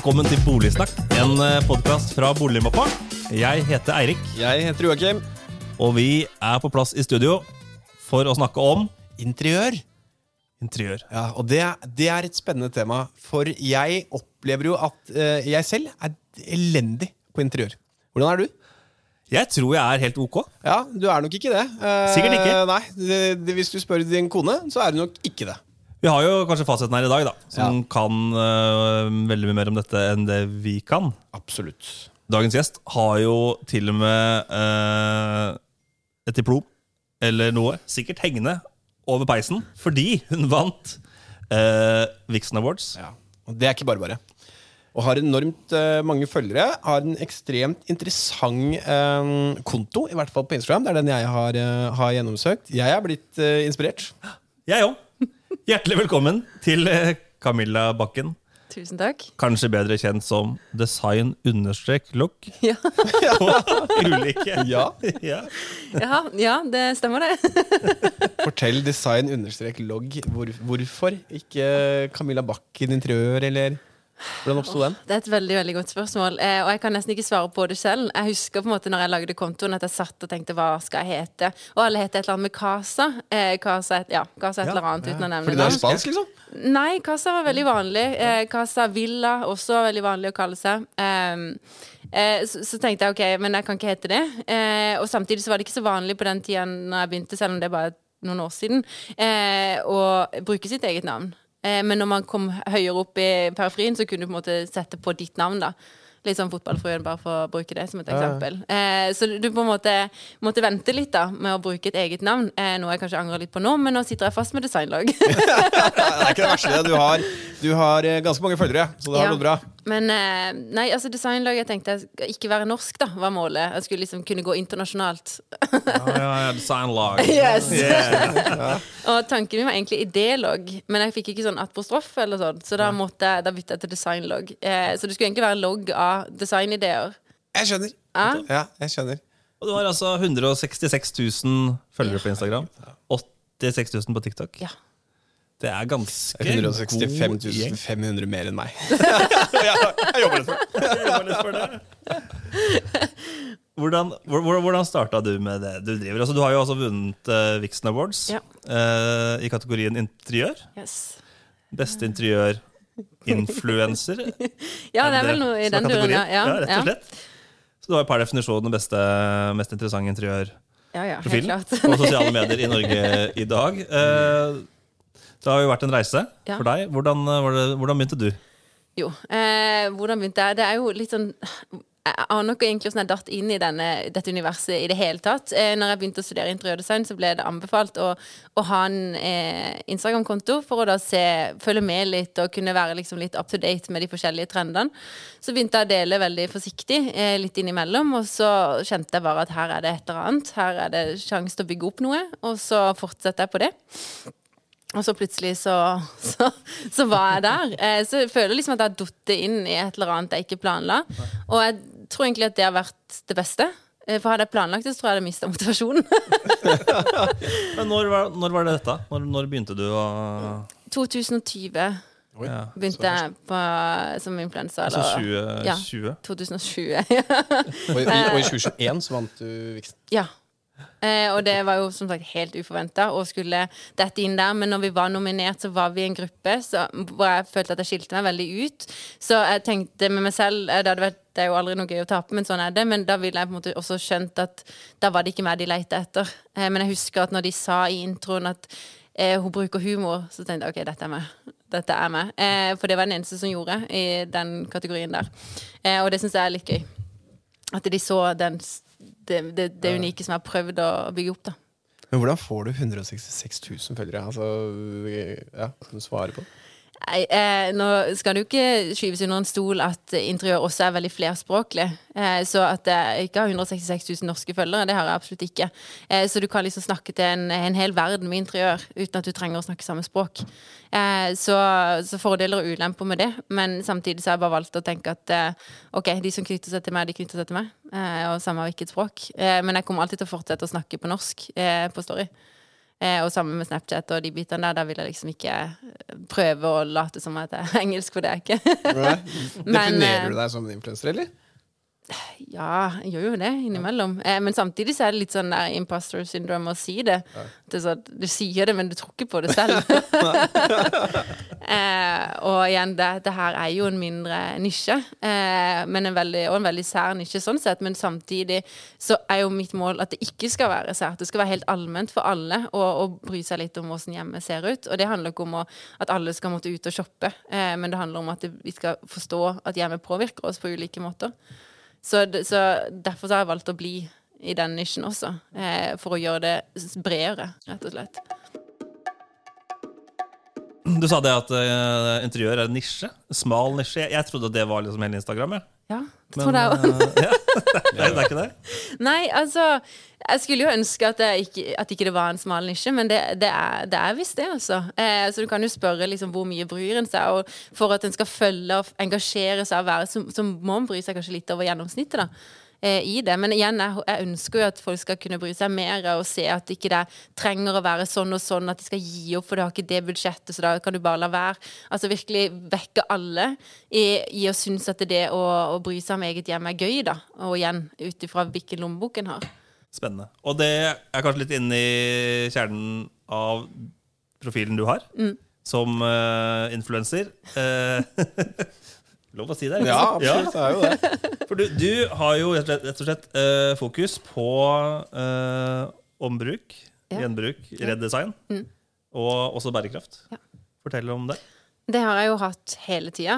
velkommen til Boligsnakk, en podkast fra Boligmappa. Jeg heter Eirik, Jeg heter Joakim. og vi er på plass i studio for å snakke om Interiør. interiør. Ja, og det, det er et spennende tema, for jeg opplever jo at uh, jeg selv er elendig på interiør. Hvordan er du? Jeg tror jeg er helt ok. Ja, du er nok ikke det. Eh, Sikkert ikke. Nei, det, det, Hvis du spør din kone, så er du nok ikke det. Vi har jo kanskje fasiten her i dag, da, som Ja. kan uh, veldig mye mer om dette enn det vi kan. Absolutt. Dagens gjest har jo til og med uh, et diplom eller noe, sikkert hengende over peisen, fordi hun vant uh, Vixen Awards. Ja, Og det er ikke bare bare. Og har enormt mange følgere. Har en ekstremt interessant konto, i hvert fall på Instagram. Det er den jeg har, har gjennomsøkt. Jeg er blitt inspirert. Jeg òg. Hjertelig velkommen til øh, Camilla Bakken. Tusen takk. Kanskje bedre kjent som design understrek look. Ja. Ulike. Ja. ja. ja, ja, det stemmer, det. Fortell design understrek logg. Hvor, hvorfor ikke Camilla Bakken interiør, eller hvordan oppsto den? Det er et veldig veldig godt spørsmål, eh, og jeg kan nesten ikke svare på det selv. Jeg husker på en måte når jeg lagde kontoen at jeg satt og tenkte hva skal jeg hete? Og alle heter et eller annet med Casa. Eh, casa et, ja, casa et Ja, eller annet uten å nevne Fordi det er spansk, liksom? Nei, Casa var veldig vanlig. Eh, casa Villa også var veldig vanlig å kalle seg. Um, eh, så, så tenkte jeg ok, men jeg kan ikke hete det. Eh, og samtidig så var det ikke så vanlig på den tida når jeg begynte, selv om det er bare noen år siden, eh, å bruke sitt eget navn. Eh, men når man kom høyere opp i periferien, så kunne du på en måte sette på ditt navn. da Litt sånn fotballfruen, bare for å bruke det som et eksempel. Eh, så du på en måte måtte vente litt da med å bruke et eget navn. Eh, noe jeg kanskje angrer litt på nå, men nå sitter jeg fast med designlag. Det er ikke det verste. Du har, du har eh, ganske mange følgere, så det har Ja. gått bra. Men eh, nei, altså designlag Jeg tenkte jeg skal ikke være norsk, da, var målet. Jeg skulle liksom kunne gå internasjonalt. Ja, ja, ja, designlag. Yes. Yeah. Og tanken min var egentlig idélogg, men jeg fikk ikke sånn apostrof, eller sånn, så da måtte da bytta jeg til designlogg. Eh, så det skulle egentlig være logg av designideer. Jeg skjønner. Ja. Ja, jeg skjønner. Og du har altså 166 000 følgere på Instagram. 86 000 på TikTok. Ja. Det er ganske 165 god gjeng. 500 mer enn meg. jeg jobber litt for det. Hvordan, hvor- hvordan starta du med det du driver? Altså, du har jo også vunnet uh, Vixen Awards Ja. uh, i kategorien interiør. Yes. Beste interiør-influencer. Ja, det er vel noe i den duren, ja. Ja, rett og slett. Så du har per definisjon den beste, mest interessante interiørprofilen ja, ja på sosiale medier i Norge i dag. Uh, det har jo vært en reise for deg. Hvordan, eh, det, hvordan begynte du? Jo. Eh, hvordan begynte jeg? Det er jo litt sånn Jeg aner ikke egentlig hvordan jeg datt inn i denne, dette universet i det hele tatt. Eh, når jeg begynte å studere interiørdesign, så ble det anbefalt å, å ha en eh, Instagram-konto for å da se, følge med litt og kunne være liksom litt up to date med de forskjellige trendene. Så begynte jeg å dele veldig forsiktig eh, litt innimellom, og så kjente jeg bare at her er det et eller annet. Her er det sjanse til å bygge opp noe, og så fortsetter jeg på det. Og så plutselig så, så, så var jeg der. Eh, så jeg føler liksom at jeg har falt inn i et eller annet jeg ikke planla. Og jeg tror egentlig at det har vært det beste. Eh, For hadde jeg planlagt det, så tror jeg jeg hadde mista motivasjonen. Men når var, når var det dette? Når, når begynte du å 2020 Oi. ja. begynte jeg på, som influensa. Altså 2020? Ja. 2020? 2020. Og, i, og i 2021 så vant du Vixen. Ja. Eh, og det var jo som sagt helt uforventa å skulle dette inn der. Men når vi var nominert, så var vi en gruppe så, hvor jeg følte at jeg skilte meg veldig ut. Så jeg tenkte med meg selv eh, det, hadde vært, det er jo aldri noe gøy å tape, men sånn er det. Men da ville jeg på en måte også skjønt at da var det ikke meg de lette etter. Eh, men jeg husker at når de sa i introen at eh, hun bruker humor, så tenkte jeg OK, dette er meg. Dette er meg. Eh, for det var den eneste som gjorde i den kategorien der. Eh, og det syns jeg er litt gøy. At de så den, det, det, det unike som jeg har prøvd å bygge opp. da Men hvordan får du 166 000 følgere? Altså, ja, kan du svare på det? Eh, nå skal det jo ikke skyves under en stol at interiør også er veldig flerspråklig. Eh, så at jeg ikke har 166 000 norske følgere, det har jeg absolutt ikke. Eh, så du kan liksom snakke til en, en hel verden med interiør uten at du trenger å snakke samme språk. Eh, så, så fordeler og ulemper med det, men samtidig så har jeg bare valgt å tenke at eh, ok, de som knytter seg til meg, de knytter seg til meg. Eh, og samme hvilket språk. Men jeg kommer alltid til å fortsette å snakke på norsk på Story. Eh, og sammen med Snapchat og de bitene der, da vil jeg liksom ikke eh, prøve å late som at jeg er engelsk, for det er jeg ikke. Men, eh, Definerer du deg som en influenser, eller? Ja, jeg gjør jo det innimellom. Eh, men samtidig så er det litt sånn der imposter syndrome å si det. det sånn, du sier det, men du tror ikke på det selv. eh, og igjen, det, det, her er jo en mindre nisje, eh, men en veldig, og en veldig sær nisje sånn sett. Men samtidig så er jo mitt mål at det ikke skal være sært. Det skal være helt allment for alle å bry seg litt om hvordan hjemmet ser ut. Og det handler ikke om å, at alle skal måtte ut og shoppe, eh, men det handler om at vi skal forstå at hjemmet påvirker oss på ulike måter. Så, så, derfor så har jeg valgt å bli i den nisjen også. Eh, for å gjøre det bredere, rett og slett. Du sa det at uh, interiør er en nisje. Smal nisje. Jeg, jeg trodde det var liksom hele Instagram. Ja. Ja, det tror jeg òg. Uh, ja. det, er ikke det? Nei, altså Jeg skulle jo ønske at det ikke, at ikke det var en smal nisje, men det, det er, det er visst det, altså. Eh, så du kan jo spørre liksom hvor mye bryr en seg, og for at en skal følge og engasjere seg og være, så, så må en bry seg kanskje litt over gjennomsnittet, da eh, i det. Men igjen, jeg, jeg, ønsker jo at folk skal kunne bry seg mer og se at ikke det trenger å være sånn og sånn, at de skal gi opp, for du har ikke det budsjettet, så da kan du bare la være. Altså virkelig vekke alle i, i å synes at det å, å, bry seg om eget hjem er gøy, da. Og igjen, ut ifra hvilken lommebok en har. Spennende. Og det er kanskje litt inne i kjernen av profilen du har, mm. som uh, influenser. Uh, Lov å si det? Ja, absolutt. Ja. Det er jo det. For du, du, har jo rett og slett uh, fokus på uh, ombruk, ja. gjenbruk, redesign, mm. og også bærekraft. Ja. Fortell om det. Det har jeg jo hatt hele tida,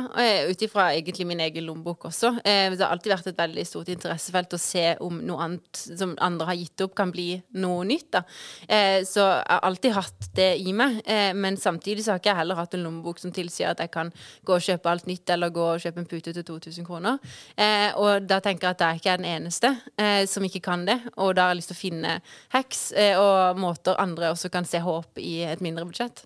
ut ifra egentlig min egen lommebok også. Eh, det har alltid vært et veldig stort interessefelt å se om noe annet som andre har gitt opp, kan bli noe nytt. da. Eh, så jeg har alltid hatt det i meg, eh, men samtidig så har ikke jeg heller hatt en lommebok som tilsier at jeg kan gå og kjøpe alt nytt, eller gå og kjøpe en pute til 2000 kroner. Og da tenker jeg at jeg ikke er den eneste som ikke kan det, og da har jeg lyst til å finne hacks og måter andre også kan se håp i et mindre budsjett.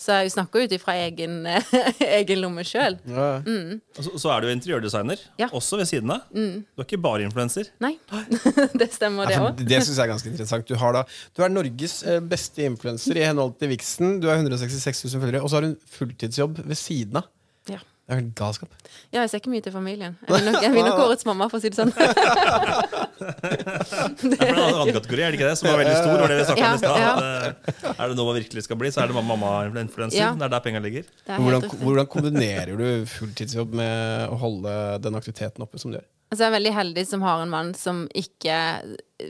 Så jeg snakker ut ifra egen, egen lomme sjøl. Ja. Mm. Så, så, er du interiørdesigner, ja. også ved siden av. Mm. Du er ikke bare influenser. Nei, det stemmer, det òg. det syns jeg er ganske interessant. Du, da, du, er Norges eh, beste influenser i henhold til Vixen. Du har 166 000 følgere, og så har du en fulltidsjobb ved siden av. Ja. Det er helt galskap. Ja, jeg ser ikke mye til familien. Jeg vil nok, jeg vil nok årets mamma, for å si det sånn. det er en annen kategori, er det ikke det? Som er veldig stor. Det vi ja, om i. Er det noe man virkelig skal bli, så er det mamma-influenser. Ja. Det er der penga ligger. Hvordan, hvordan kombinerer du fulltidsjobb med å holde den aktiviteten oppe som du gjør? Altså jeg er veldig heldig som har en mann som ikke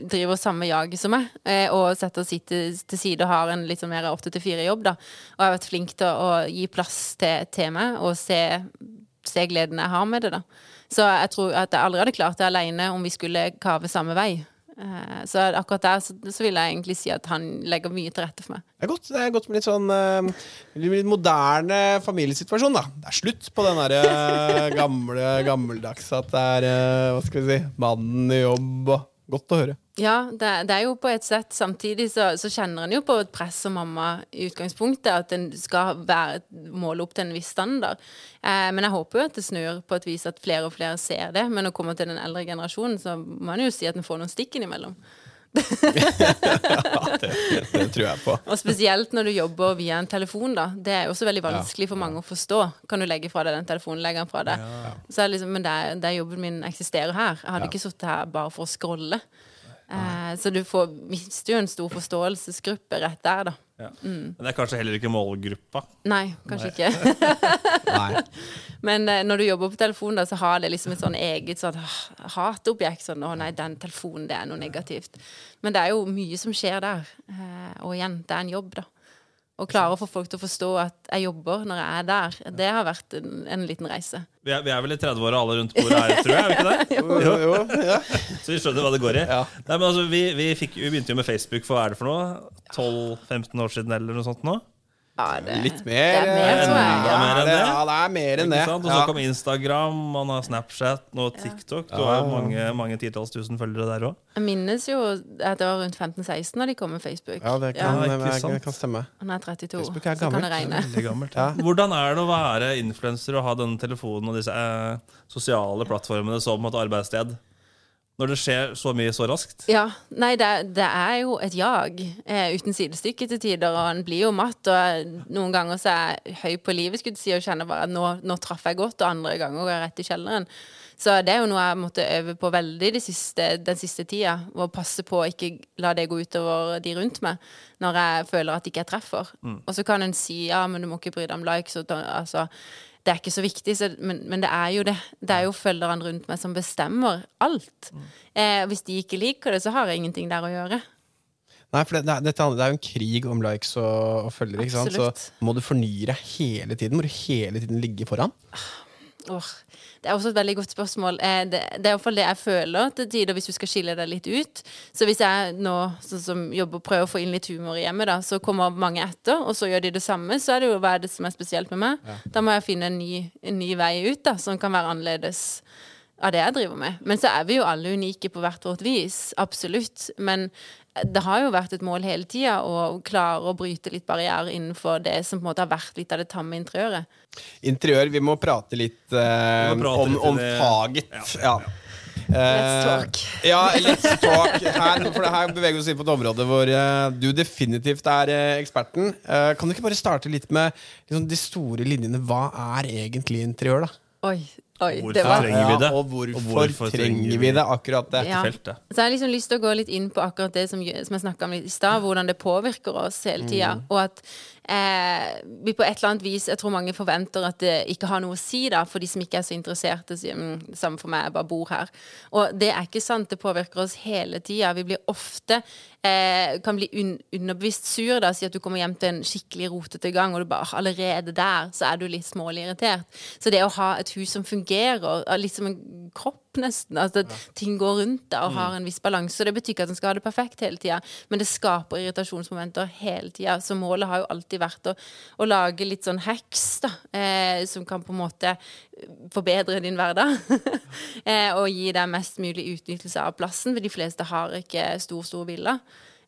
driver samme jaget som meg, eh, og setter sitt til, side og har en litt sånn mer åtte til fire-jobb. da. Og har vært flink til å, gi plass til, til meg og se, se, gleden jeg har med det. da. Så jeg tror at jeg aldri hadde klart det alene om vi skulle kave samme vei. Eh, så akkurat der så, så, vil jeg egentlig si at han legger mye til rette for meg. Det er godt, det er godt med litt sånn uh, litt moderne familiesituasjon, da. Det er slutt på den derre uh, gamle, gammeldags at det er hva skal vi si, mannen i jobb og Godt å høre. Ja, det, det, er jo på et sett. Samtidig så, så kjenner en jo på et press som mamma i utgangspunktet, at en skal være, måle opp til en viss standard. Eh, men jeg håper jo at det snur på et vis at flere og flere ser det. Men når det kommer til den eldre generasjonen, så må en jo si at en får noen stikk innimellom. Ja, det, det, tror jeg på. og spesielt når du jobber via en telefon. da Det er også veldig vanskelig for mange å forstå. Kan du legge fra deg den telefonen? Legge den fra deg. Ja. Så liksom, men der, der, jobben min eksisterer her. Jeg hadde ja. ikke sittet her bare for å scrolle. Eh, så du får, mister jo en stor forståelsesgruppe rett der, da. Ja. Mm. Men det er kanskje heller ikke målgruppa? Nei, kanskje Nei. ikke. Men eh, når du jobber på telefon, da, så har det liksom et sånn eget sånn, hatobjekt. Sånn 'Å nei, den telefonen, det er noe negativt'. Men det er jo mye som skjer der. Eh, og igjen, det er en jobb, da. Å klare å få folk til å forstå at jeg jobber når jeg er der, det har vært en, en liten reise. Vi er, vi er vel i 30-åra alle rundt bordet her, tror jeg? er vi ikke det? jo, jo, jo ja. Så vi skjønner hva det går i. Ja. Nei, men altså, vi, vi, fikk, vi, begynte jo med Facebook for hva er det for noe? 12-15 år siden eller noe sånt nå? Det, Litt mer. Det er mer, tror jeg. Ja, mer enn det. Ja, det er mer enn det. Og så kom Instagram, man har Snapchat, nå TikTok. Du har mange, mange titalls tusen følgere der òg. Jeg minnes jo at det var rundt 15-16 da de kom med Facebook. Ja, det kan, ja, det kan stemme. Han er 32, Facebook er gammelt. så kan det regne. Gammelt, ja. Hvordan er det å være influenser og ha denne telefonen og disse eh, sosiale plattformene som et arbeidssted? Når det skjer så mye så raskt. Ja. Nei, det, det er jo et jag eh, uten sidestykke til tider, og en blir jo matt. Og noen ganger så er jeg høy på livet skulle si, og kjenner bare at nå, nå traff jeg godt, og andre ganger går jeg rett i kjelleren. Så det er jo noe jeg måtte øve på veldig de siste, den siste tida. Å passe på å ikke la det gå utover de rundt meg, når jeg føler at ikke jeg treffer. Og så kan en si ja, men du må ikke bry deg om likes. Og, altså, det er ikke så viktig, så, men, men det er jo det. Det er jo følgerne rundt meg som bestemmer alt. Eh, hvis de ikke liker det, så har jeg ingenting der å gjøre. Nei, for det, det, det er jo en krig om likes og, og følgere. Så må du fornye deg hele tiden. Må du hele tiden ligge foran. Åh, det er også et veldig godt spørsmål. Eh, det, det er iallfall det jeg føler til tider, hvis du skal skille deg litt ut. Så hvis jeg nå sånn som jobber prøver å få inn litt humor i hjemmet, da, så kommer mange etter, og så gjør de det samme, så er det jo hva er det som er spesielt med meg. Da må jeg finne en ny, en ny vei ut, da, som kan være annerledes av det jeg driver med. Men så er vi jo alle unike på hvert vårt vis. Absolutt. Men det har jo vært et mål hele tida å klare å bryte litt barrierer innenfor det som på en måte har vært litt av det tamme interiøret. Interiør, vi må prate litt eh, må prate om, litt om faget. Ja. Let's talk. Eh, ja, let's talk. Her, for det her beveger vi oss inn på et område hvor uh, du definitivt er uh, eksperten. Eh, kan du ikke bare starte litt med liksom, de store linjene? Hva er egentlig interiør, da? Oi, oi. Hvorfor Det var trenger vi det? og hvorfor, Og hvorfor trenger vi det? Akkurat det. Ja. feltet. Så jeg har liksom lyst til å gå litt inn på akkurat det som, som jeg snakka om i stad, hvordan det påvirker oss hele tida. Og at eh, vi på et eller annet vis Jeg tror mange forventer at det ikke har noe å si, da, for de som ikke er så interesserte, sier mm, samme for meg, jeg bare bor her. Og det er ikke sant. Det påvirker oss hele tida. Vi blir ofte eh, kan bli un underbevisst sur. da, Si at du kommer hjem til en skikkelig rotete gang, og du bare «Ah, allerede der så er du litt smålig irritert. Så det å ha et hus som fungerer, er litt som en kropp nesten, altså at ting går rundt deg og har en viss balanse. Det betyr ikke at en skal ha det perfekt hele tida, men det skaper irritasjonsmomenter hele tida. Så målet har jo alltid vært å, å lage litt sånn hacks da, eh, som kan på en måte forbedre din hverdag. eh, og gi deg mest mulig utnyttelse av plassen, for de fleste har ikke stor, stor villa.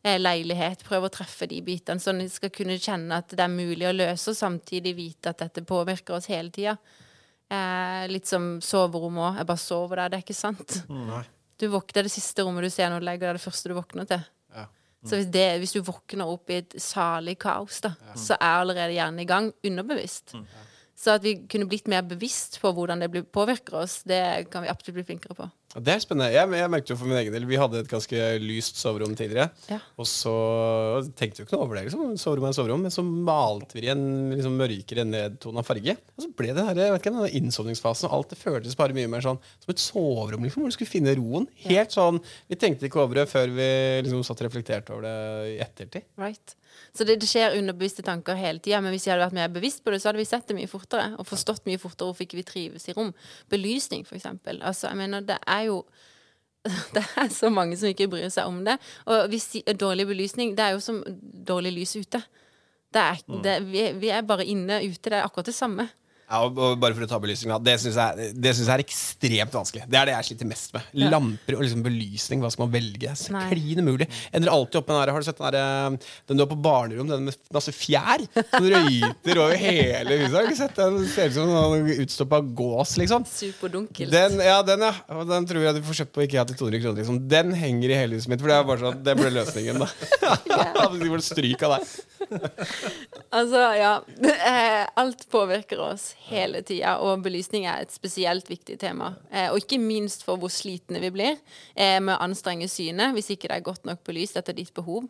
Eh, leilighet, prøve å treffe de bitene, sånn at de skal kunne kjenne at det er mulig å løse, og samtidig vite at dette påvirker oss hele tida. Eh, litt som soverom òg. Jeg bare sover der, det er ikke sant. Nei. Du våkner det siste rommet du ser når du legger deg, det første du våkner til. Ja. Så hvis, det, hvis du våkner opp i et salig kaos, da, så er allerede hjernen i gang, underbevisst. Så at vi kunne blitt mer bevisst på hvordan det påvirker oss, det kan vi absolutt bli flinkere på. Det er spennende. Jeg, jeg merkte jo for min egen del Vi hadde et ganske lyst soverom tidligere. Ja. Og så tenkte vi ikke noe over det. Liksom. Soverom er soverom Men så malte vi en liksom, mørkere nedtona farge. Og så ble det her, jeg vet ikke, denne innsovningsfasen og alt det føltes bare mye mer sånn som et soverom. Liksom, hvor du skulle finne roen. Helt sånn Vi tenkte ikke over det før vi liksom satt og reflekterte over det i ettertid. Right. Så det, det skjer underbevisste tanker hele tida, men hvis jeg hadde vært mer bevisst på det, så hadde vi sett det mye fortere og forstått mye fortere hvorfor ikke vi trives i rom. Belysning, for eksempel. Altså, jeg mener, det er jo det er så mange som ikke bryr seg om det. Og hvis dårlig belysning, det er jo som dårlig lys ute. Det er, det, vi, vi er bare inne ute. Det er akkurat det samme. Ja, og, bare for å ta belysninga. Det syns jeg, det synes jeg er ekstremt vanskelig. Det er det jeg sliter mest med. Ja. Lamper og liksom belysning. Hva skal man velge? Så klin umulig. Ender alltid opp med den der, Har du sett den der, eh, den du har på barnerom? Den med masse fjær? Som røyter over hele huset. Har du ikke sett den? Den ser ut som en utstoppa gås, liksom. Superdunkelt. Den, ja, den, ja. Den tror jeg du får kjøpt på IKEA til 200 kroner. Liksom. Den henger i hele huset mitt. For det er bare sånn, det ble løsningen, da. Stryk av deg. Altså, ja. Eh, Alt påvirker oss hele tida, og belysning er et spesielt viktig tema. Eh, Og ikke minst for hvor slitne vi blir eh, med å anstrenge synet hvis ikke det er godt nok belyst etter ditt behov.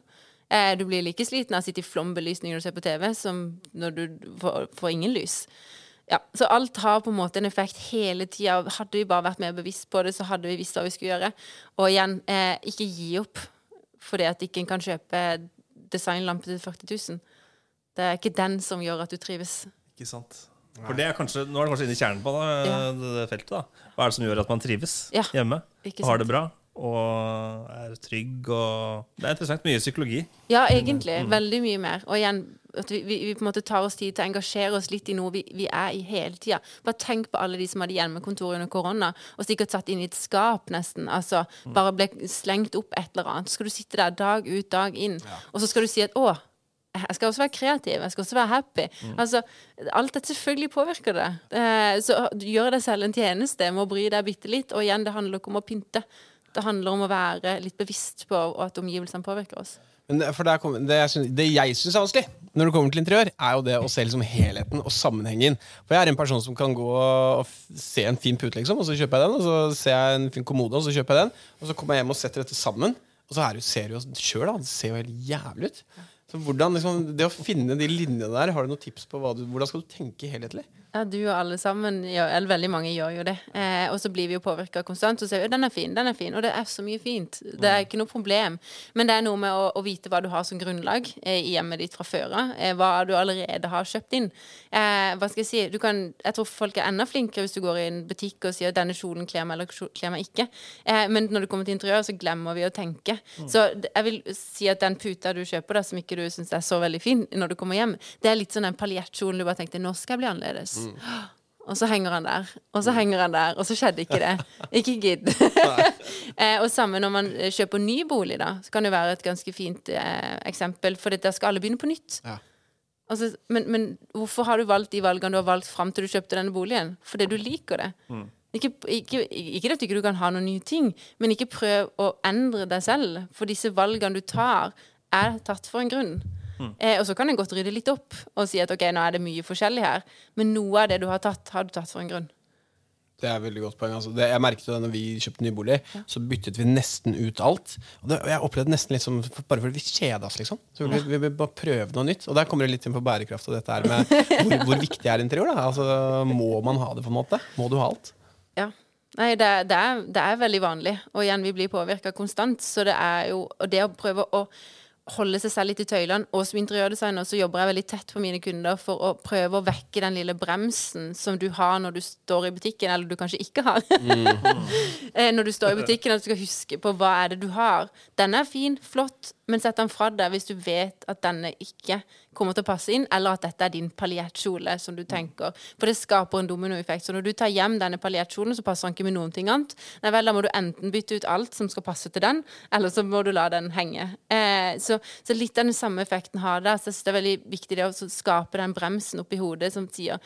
Eh, Du blir like sliten av å sitte i flombelysning når du ser på TV, som når du får, får ingen lys. Ja, Så alt har på en måte en effekt hele tida. Hadde vi bare vært mer bevisst på det, så hadde vi visst hva vi skulle gjøre. Og igjen, eh, ikke gi opp fordi at ikke en kan kjøpe designlampe til 40 000. Det er ikke den som gjør at du trives. Ikke sant. For det er kanskje, Nå er det kanskje inne i kjernen på det, Ja. det, feltet. da Hva er det som gjør at man trives Ja, hjemme? Og har det bra? Og er trygg og Det er interessant. Mye psykologi. Ja, egentlig. Veldig mye mer. Og igjen, at vi, vi, vi på en måte tar oss tid til å engasjere oss litt i noe vi, vi er i hele tida. Bare tenk på alle de som hadde hjemmekontor under korona, og sikkert satt inn i et skap nesten. Altså, bare ble slengt opp et eller annet. Så skal du sitte der dag ut, dag inn, og så skal du si at å, jeg skal også være kreativ, jeg skal også være happy. Altså, alt dette selvfølgelig påvirker det. Eh, Så gjør deg selv en tjeneste med å bry deg bitte litt. Og igjen, det handler ikke om å pynte. Det handler om å være litt bevisst på at omgivelsene påvirker oss. Men det, kommer- det, jeg synes, det jeg syns er vanskelig når det kommer til interiør, er jo det å se liksom helheten og sammenhengen. For jeg er en person som kan gå og se en fin pute, liksom, og så kjøper jeg den. Og så ser jeg en fin kommode, og så kjøper jeg den. Og så kommer jeg hjem og setter dette sammen. Og så er det, ser du jo sjøl. Det ser jo helt jævlig ut. Så hvordan, liksom, Det å finne de linjene der, har du noen tips på du, hvordan skal du tenke helhetlig? Ja, du og alle sammen, gjør, eller veldig mange gjør jo det. Eh, og så blir vi jo påvirka konstant. Og så sier vi den er fin, den er fin. Og det er så mye fint. Det er ikke noe problem. Men det er noe med å, å vite hva du har som grunnlag eh, i hjemmet ditt fra før av. Eh, hva du allerede har kjøpt inn. Eh, hva skal jeg si? Du kan, jeg tror folk er enda flinkere hvis du går i en butikk og sier 'denne kjolen kler meg', eller 'kler meg ikke'. Eh, men når det kommer til interiør, så glemmer vi å tenke. Så jeg vil si at den puta du kjøper, da, som ikke du syns er så veldig fin når du kommer hjem, det er litt sånn den paljettkjolen du bare tenkte 'nå skal jeg bli annerledes'. Og så henger han der, og så henger han der, og så skjedde ikke det. Ikke gidd. eh, og samme når man eh, kjøper ny bolig, da. Så kan det være et ganske fint eh, eksempel. For da skal alle begynne på nytt. Ja. Altså, men, men hvorfor har du valgt de valgene du har valgt fram til du kjøpte denne boligen? Fordi du liker det. Ikke, ikke, ikke at du ikke kan ha noen nye ting, men ikke prøv å endre deg selv. For disse valgene du tar, er tatt for en grunn. Eh, og så kan en godt rydde litt opp og si at ok, nå er det mye forskjellig her. Men noe av det du har tatt, har du tatt for en grunn. Det er veldig godt poeng. Altså. Det, jeg merket det når vi kjøpte ny bolig, så byttet vi nesten ut alt. Og det, og jeg opplevde nesten litt som bare fordi vi kjeda oss, liksom. Så vi, vi, vi bare prøve noe nytt. Og der kommer det litt inn på bærekraft og dette her med hvor, hvor viktig er interiør. Da? Altså, må man ha det, på en måte? Må du ha alt? Ja. Nei, det, det, er, det er veldig vanlig. Og igjen, vi blir påvirka konstant. Så det er jo Og det å prøve å holde seg selv litt i tøylene. Og som interiørdesigner så jobber jeg veldig tett på mine kunder for å prøve å vekke den lille bremsen som du har når du står i butikken, eller du kanskje ikke har. Eh, når du står i butikken, at du skal huske på hva er det du har. Denne er fin, flott, men sett den fra deg hvis du vet at denne ikke kommer til å passe inn, eller at dette er din paljettkjole som du tenker. For det skaper en dominoeffekt. Så når du tar hjem denne paljettkjolen, så passer den ikke med noen ting annet. Nei vel, da må du enten bytte ut alt som skal passe til den, eller så må du la den henge. Eh, så, så litt den samme effekten har det. Så jeg synes det er veldig viktig det å skape den bremsen oppi hodet som sier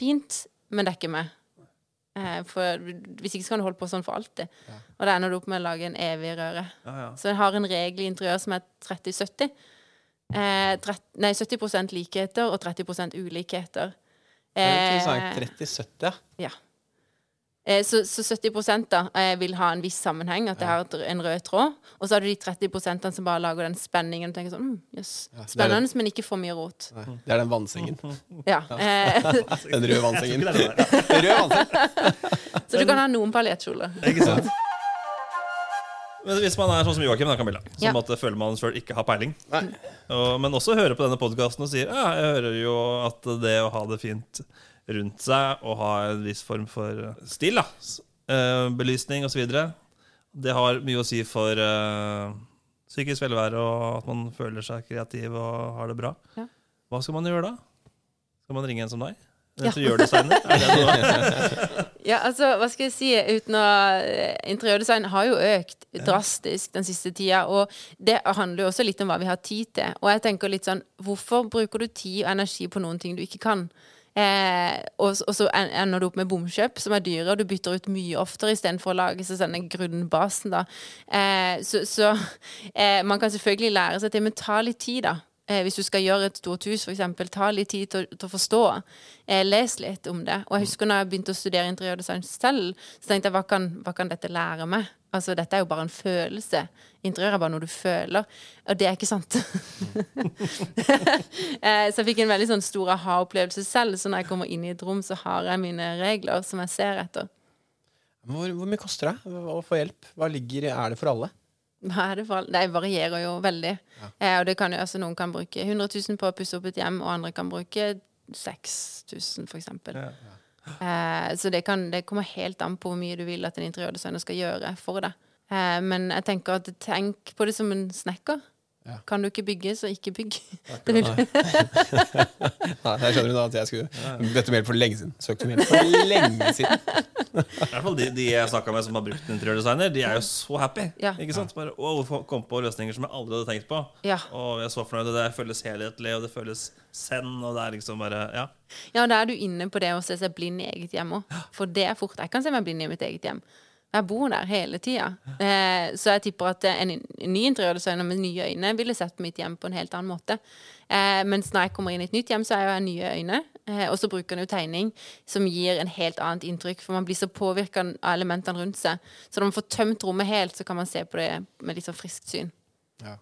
fint, men det er ikke meg. Eh, for hvis ikke så kan du holde på sånn for alltid. Og da ender du opp med å lage en evig røre. Ja, ja. Så jeg har en regel i interiør som er 30-70. Eh, nei, 70% likheter og 30% ulikheter. Er interessant. Eh, 30-70, ja. ja. Eh, så, så 70 da eh, vil ha en viss sammenheng, at det har en rød tråd. Og så har du de 30% som bare lager den spenningen og tenker sånn mm, yes. Spennende, men ikke for mye rot. Nei, Det er den vannsengen. Ja. Eh, Den røde. Den røde vannsengen. så du kan ha noen paljettkjoler. Ikke sant? Men hvis man er sånn som Joakim, da, Camilla, som Ja. at føler man sjøl ikke har peiling, og, men også hører på denne podkasten og sier ja, jeg hører jo at det å ha det fint rundt seg og ha en viss form for stil, da, eh, belysning osv., det har mye å si for eh, psykisk velvære og at man føler seg kreativ og har det bra. Ja. Hva skal man gjøre da? Skal man ringe en som deg? Interiørdesigner? Er? Ja, altså, hva skal jeg si uten å eh, Interiørdesign har jo økt drastisk den siste tida, og det handler jo også litt om hva vi har tid til. Og jeg tenker litt sånn, hvorfor bruker du tid og energi på noen ting du ikke kan? Eh, og, og så ender du opp med bomkjøp, som er dyre, og du bytter ut mye oftere istedenfor å lage seg denne grunnbasen, da. Eh, så så eh, man kan selvfølgelig lære seg til, men ta litt tid, da. Eh, hvis du skal gjøre et stort hus, eksempel, ta litt tid til, til å forstå. Eh, les litt om det. Og jeg husker når jeg begynte å studere interiørdesign selv, så tenkte jeg hva kan, hva kan dette lære meg? Altså, dette er jo bare en følelse. Interiør er bare noe du føler. Og det er ikke sant. eh, så jeg fikk en veldig sånn stor aha-opplevelse selv. Så når jeg kommer inn i et rom, så har jeg mine regler som jeg ser etter. Hvor, hvor mye koster det å få hjelp? Hva ligger, er det for alle? Det varierer jo veldig. Eh, og det kan altså, noen kan bruke 100 000 på å pusse opp et hjem, og andre kan bruke 6000, for eksempel. Ja. Eh, så det, kan, det kommer helt an på hvor mye du vil at en interiørdesigner skal gjøre for deg. Eh, men jeg tenker at tenk på det som en snekker. Ja. Kan du ikke bygge, så ikke bygg. Det vil, Nei, jeg skjønner da at jeg skulle bedt om hjelp for lenge siden. Søkt om hjelp for lenge siden. I hvert fall de, de jeg snakka med som har brukt en interiørdesigner, de er jo så happy. Ja. Ikke sant? Bare, å, kom på løsninger som jeg aldri hadde tenkt på. Ja. Og jeg er så fornøyd, og det føles helhetlig, og det føles send, og det er liksom bare Ja. ja, da er du inne på det å se seg blind i eget hjem òg. For det er fort. Jeg kan se meg blind i mitt eget hjem. Jeg bor der hele tida. Eh, så jeg tipper at en, ny interiørdesigner med nye øyne ville sett mitt hjem på en helt annen måte. Eh, mens når jeg kommer inn i et nytt hjem, så er jeg nye øyne. Eh, og så bruker en jo tegning som gir en helt annet inntrykk, for man blir så påvirka av elementene rundt seg. Så når man får tømt rommet helt, så kan man se på det med litt sånn friskt syn. Ja.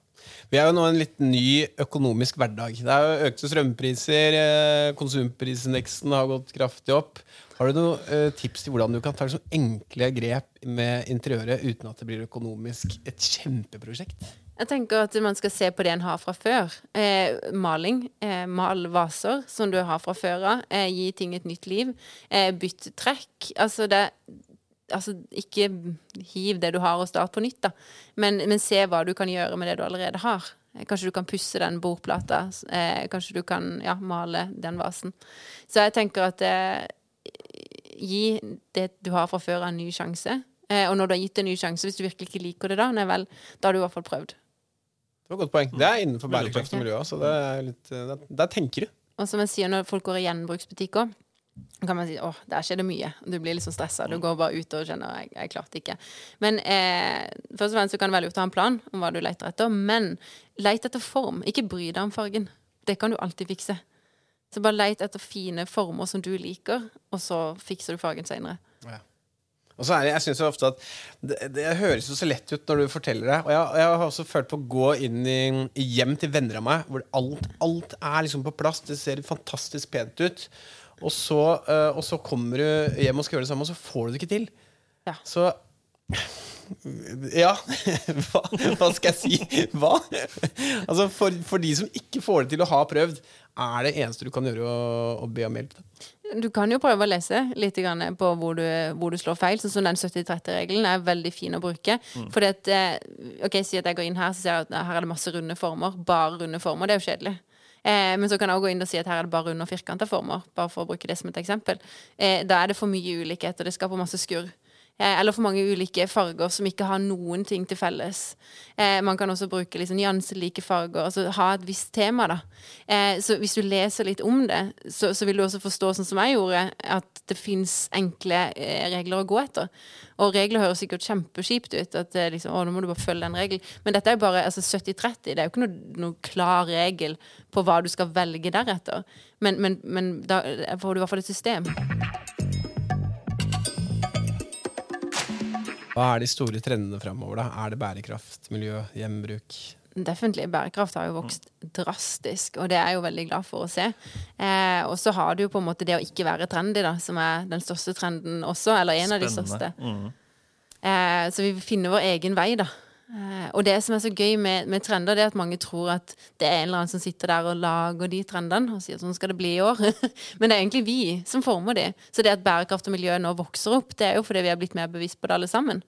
Vi er jo nå en litt ny økonomisk hverdag. Det er jo økte strømpriser, eh, konsumprisindeksen har gått kraftig opp. Har du noen eh, tips til hvordan du kan ta liksom, enkle grep med interiøret uten at det blir økonomisk et kjempeprosjekt? Jeg tenker at man skal se på det en har fra før. Eh, maling. Eh, mal vaser som du har fra før av. Eh, gi ting et nytt liv. Eh, bytt trekk. Altså det Altså ikke hiv det du har og start på nytt, da. Men, men, se hva du kan gjøre med det du allerede har. Eh, kanskje du kan pusse den bordplata. Eh, kanskje du kan ja, male den vasen. Så jeg tenker at gi det du har fra før en ny sjanse. og når du har gitt en ny sjanse, hvis du virkelig ikke liker det da, nei vel, da har du i hvert fall prøvd. Det var et godt poeng. Det er innenfor bærekraft og miljø. Så det er litt, eh, der, der tenker du. Og som jeg sier når folk går i gjenbruksbutikker, kan man si åh, der skjer det mye. Du blir litt sånn stressa. Du går bare ut og kjenner jeg, jeg klarte ikke. Men eh, først og fremst så kan det være lurt å ha en plan om hva du leter etter. Men let etter form. Ikke bry deg om fargen. Det kan du alltid fikse. Så bare let etter fine former som du liker, og så fikser du fargen seinere. Ja. Og så er det, jeg synes jo ofte at det, det, høres jo så lett ut når du forteller det. Og jeg, jeg har også følt på å gå inn i, i hjem til venner av meg hvor alt, alt, er liksom på plass. Det ser fantastisk pent ut. Og så, uh, og så kommer du hjem og skal gjøre det samme, og så får du det ikke til. Ja. Så ja. Hva, hva, skal jeg si? Hva? Altså for, for, de som ikke får det til å ha prøvd, er det eneste du kan gjøre å, å be om hjelp? Du kan jo prøve å lese litt på hvor du, hvor du slår feil. Sånn som den 70-30-regelen er veldig fin å bruke. Mm. Fordi at, eh, ok, Si at jeg går inn her så ser jeg at her er det masse runde former. Bare runde former. Det er jo kjedelig. Eh, men så kan jeg også gå inn og si at her er det bare runde og firkanta former. Bare for å bruke det som et eksempel. Eh, da er det for mye ulikhet, og det skaper masse skurr. Eh, eller for mange ulike farger som ikke har noen ting til felles. Eh, man kan også bruke liksom nyanselike farger, altså ha et visst tema. da. Eh, så hvis du leser litt om det, så, så, vil du også forstå, sånn som jeg gjorde, at det fins enkle regler å gå etter. Og regler høres sikkert kjempeskipt ut, at liksom, å, nå må du bare følge den regelen. Men dette er jo bare altså 70-30. Det er jo ikke noen noe, klar regel på hva du skal velge deretter. Men, men, men da får du i hvert fall et system. Hva er de store trendene framover? Er det bærekraft, miljø, gjenbruk? Definitivt. Bærekraft har jo vokst drastisk, og det er jeg jo veldig glad for å se. Eh, og så har du jo på en måte det å ikke være trendy, da, som er den største trenden også. Eller en Spennende. av de største. Mm. Eh, så vi finner vår egen vei, da. Eh, og det som er så gøy med, med, trender, det er at mange tror at det er en eller annen som sitter der og lager de trendene og sier sånn skal det bli i år. Men det er egentlig vi som former de. Så det at bærekraft og miljø nå vokser opp, det er jo fordi vi har blitt mer bevisst på det alle sammen.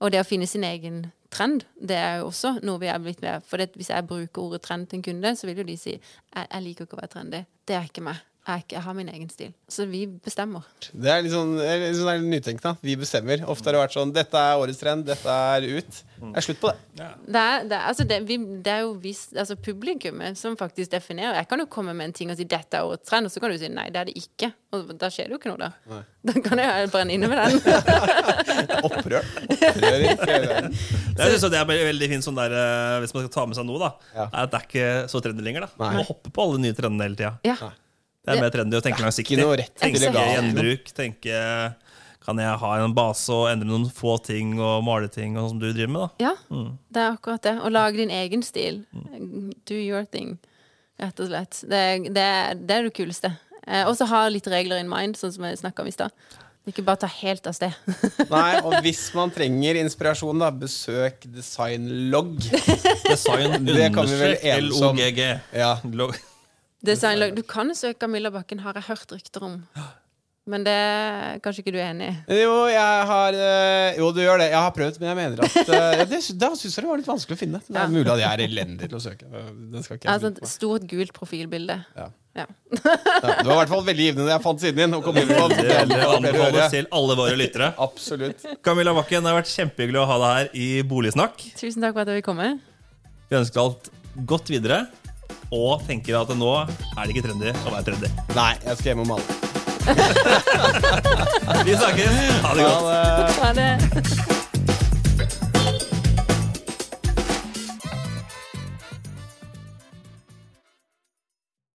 Og det å finne sin egen trend, det er jo også noe vi er blitt med. For hvis jeg bruker ordet trend til en kunde, så vil jo de si jeg, jeg liker ikke å være trendy. Det er ikke meg. Jeg, jeg, har min egen stil. Så vi bestemmer. Det er litt sånn, litt sånn nytenkende. Vi bestemmer. Ofte har det vært sånn Dette er årets trend. Dette er ut. Det er slutt på det. Ja. Det, er, det, altså det, vi, det, er, jo vis, altså publikummet som faktisk definerer. Jeg kan jo komme med en ting og si 'dette er årets trend', og så kan du si 'nei, det er det ikke'. Og da skjer det jo ikke noe, da. Nei. Da kan jeg brenne inne med den. Opprør. Opprør jeg synes det er veldig fint sånn der, eh, hvis man skal ta med seg noe, da. Ja. At det er ikke så trendy lenger. da Man må hoppe på alle nye trendene hele tida. Ja. Det er mer trendy å tenke langsiktig. Tenke gjenbruk. Tenke kan jeg ha en base og endre noen få ting og male ting, og som du driver med? da? Ja, mm. det er akkurat det. Å lage din egen stil. Mm. Do your thing, rett og slett. Det, det, det er det kuleste. Eh, og så ha litt regler in mind, sånn som jeg snakka om i stad. Ikke bare ta helt av sted. Nei, og hvis man trenger inspirasjon, da, besøk Designlog. Design understrek LOGG. Ja. Designlag. Du kan søke Camilla Bakken, har jeg hørt rykter om. Men det er kanskje ikke du er enig i? Jo, jeg har eh, Jo, du gjør det. Jeg har prøvd, men jeg mener at det, Da syns jeg det var litt vanskelig å finne. Det er ja. mulig at jeg er elendig til å søke. Den skal ikke altså, et stort, gult profilbilde. Ja. Ja. ja. Det var i hvert fall veldig givende da jeg fant siden din. Og det anbefales til alle våre lyttere. Absolutt Camilla Bakken, det har vært kjempehyggelig å ha deg her i Boligsnakk. Tusen takk for at jeg ville komme. Vi ønsker alt godt videre og tenker at nå er det ikke trendy å være trendy. Nei, jeg skal hjem og male. Vi snakkes. Ha det godt. Ha det.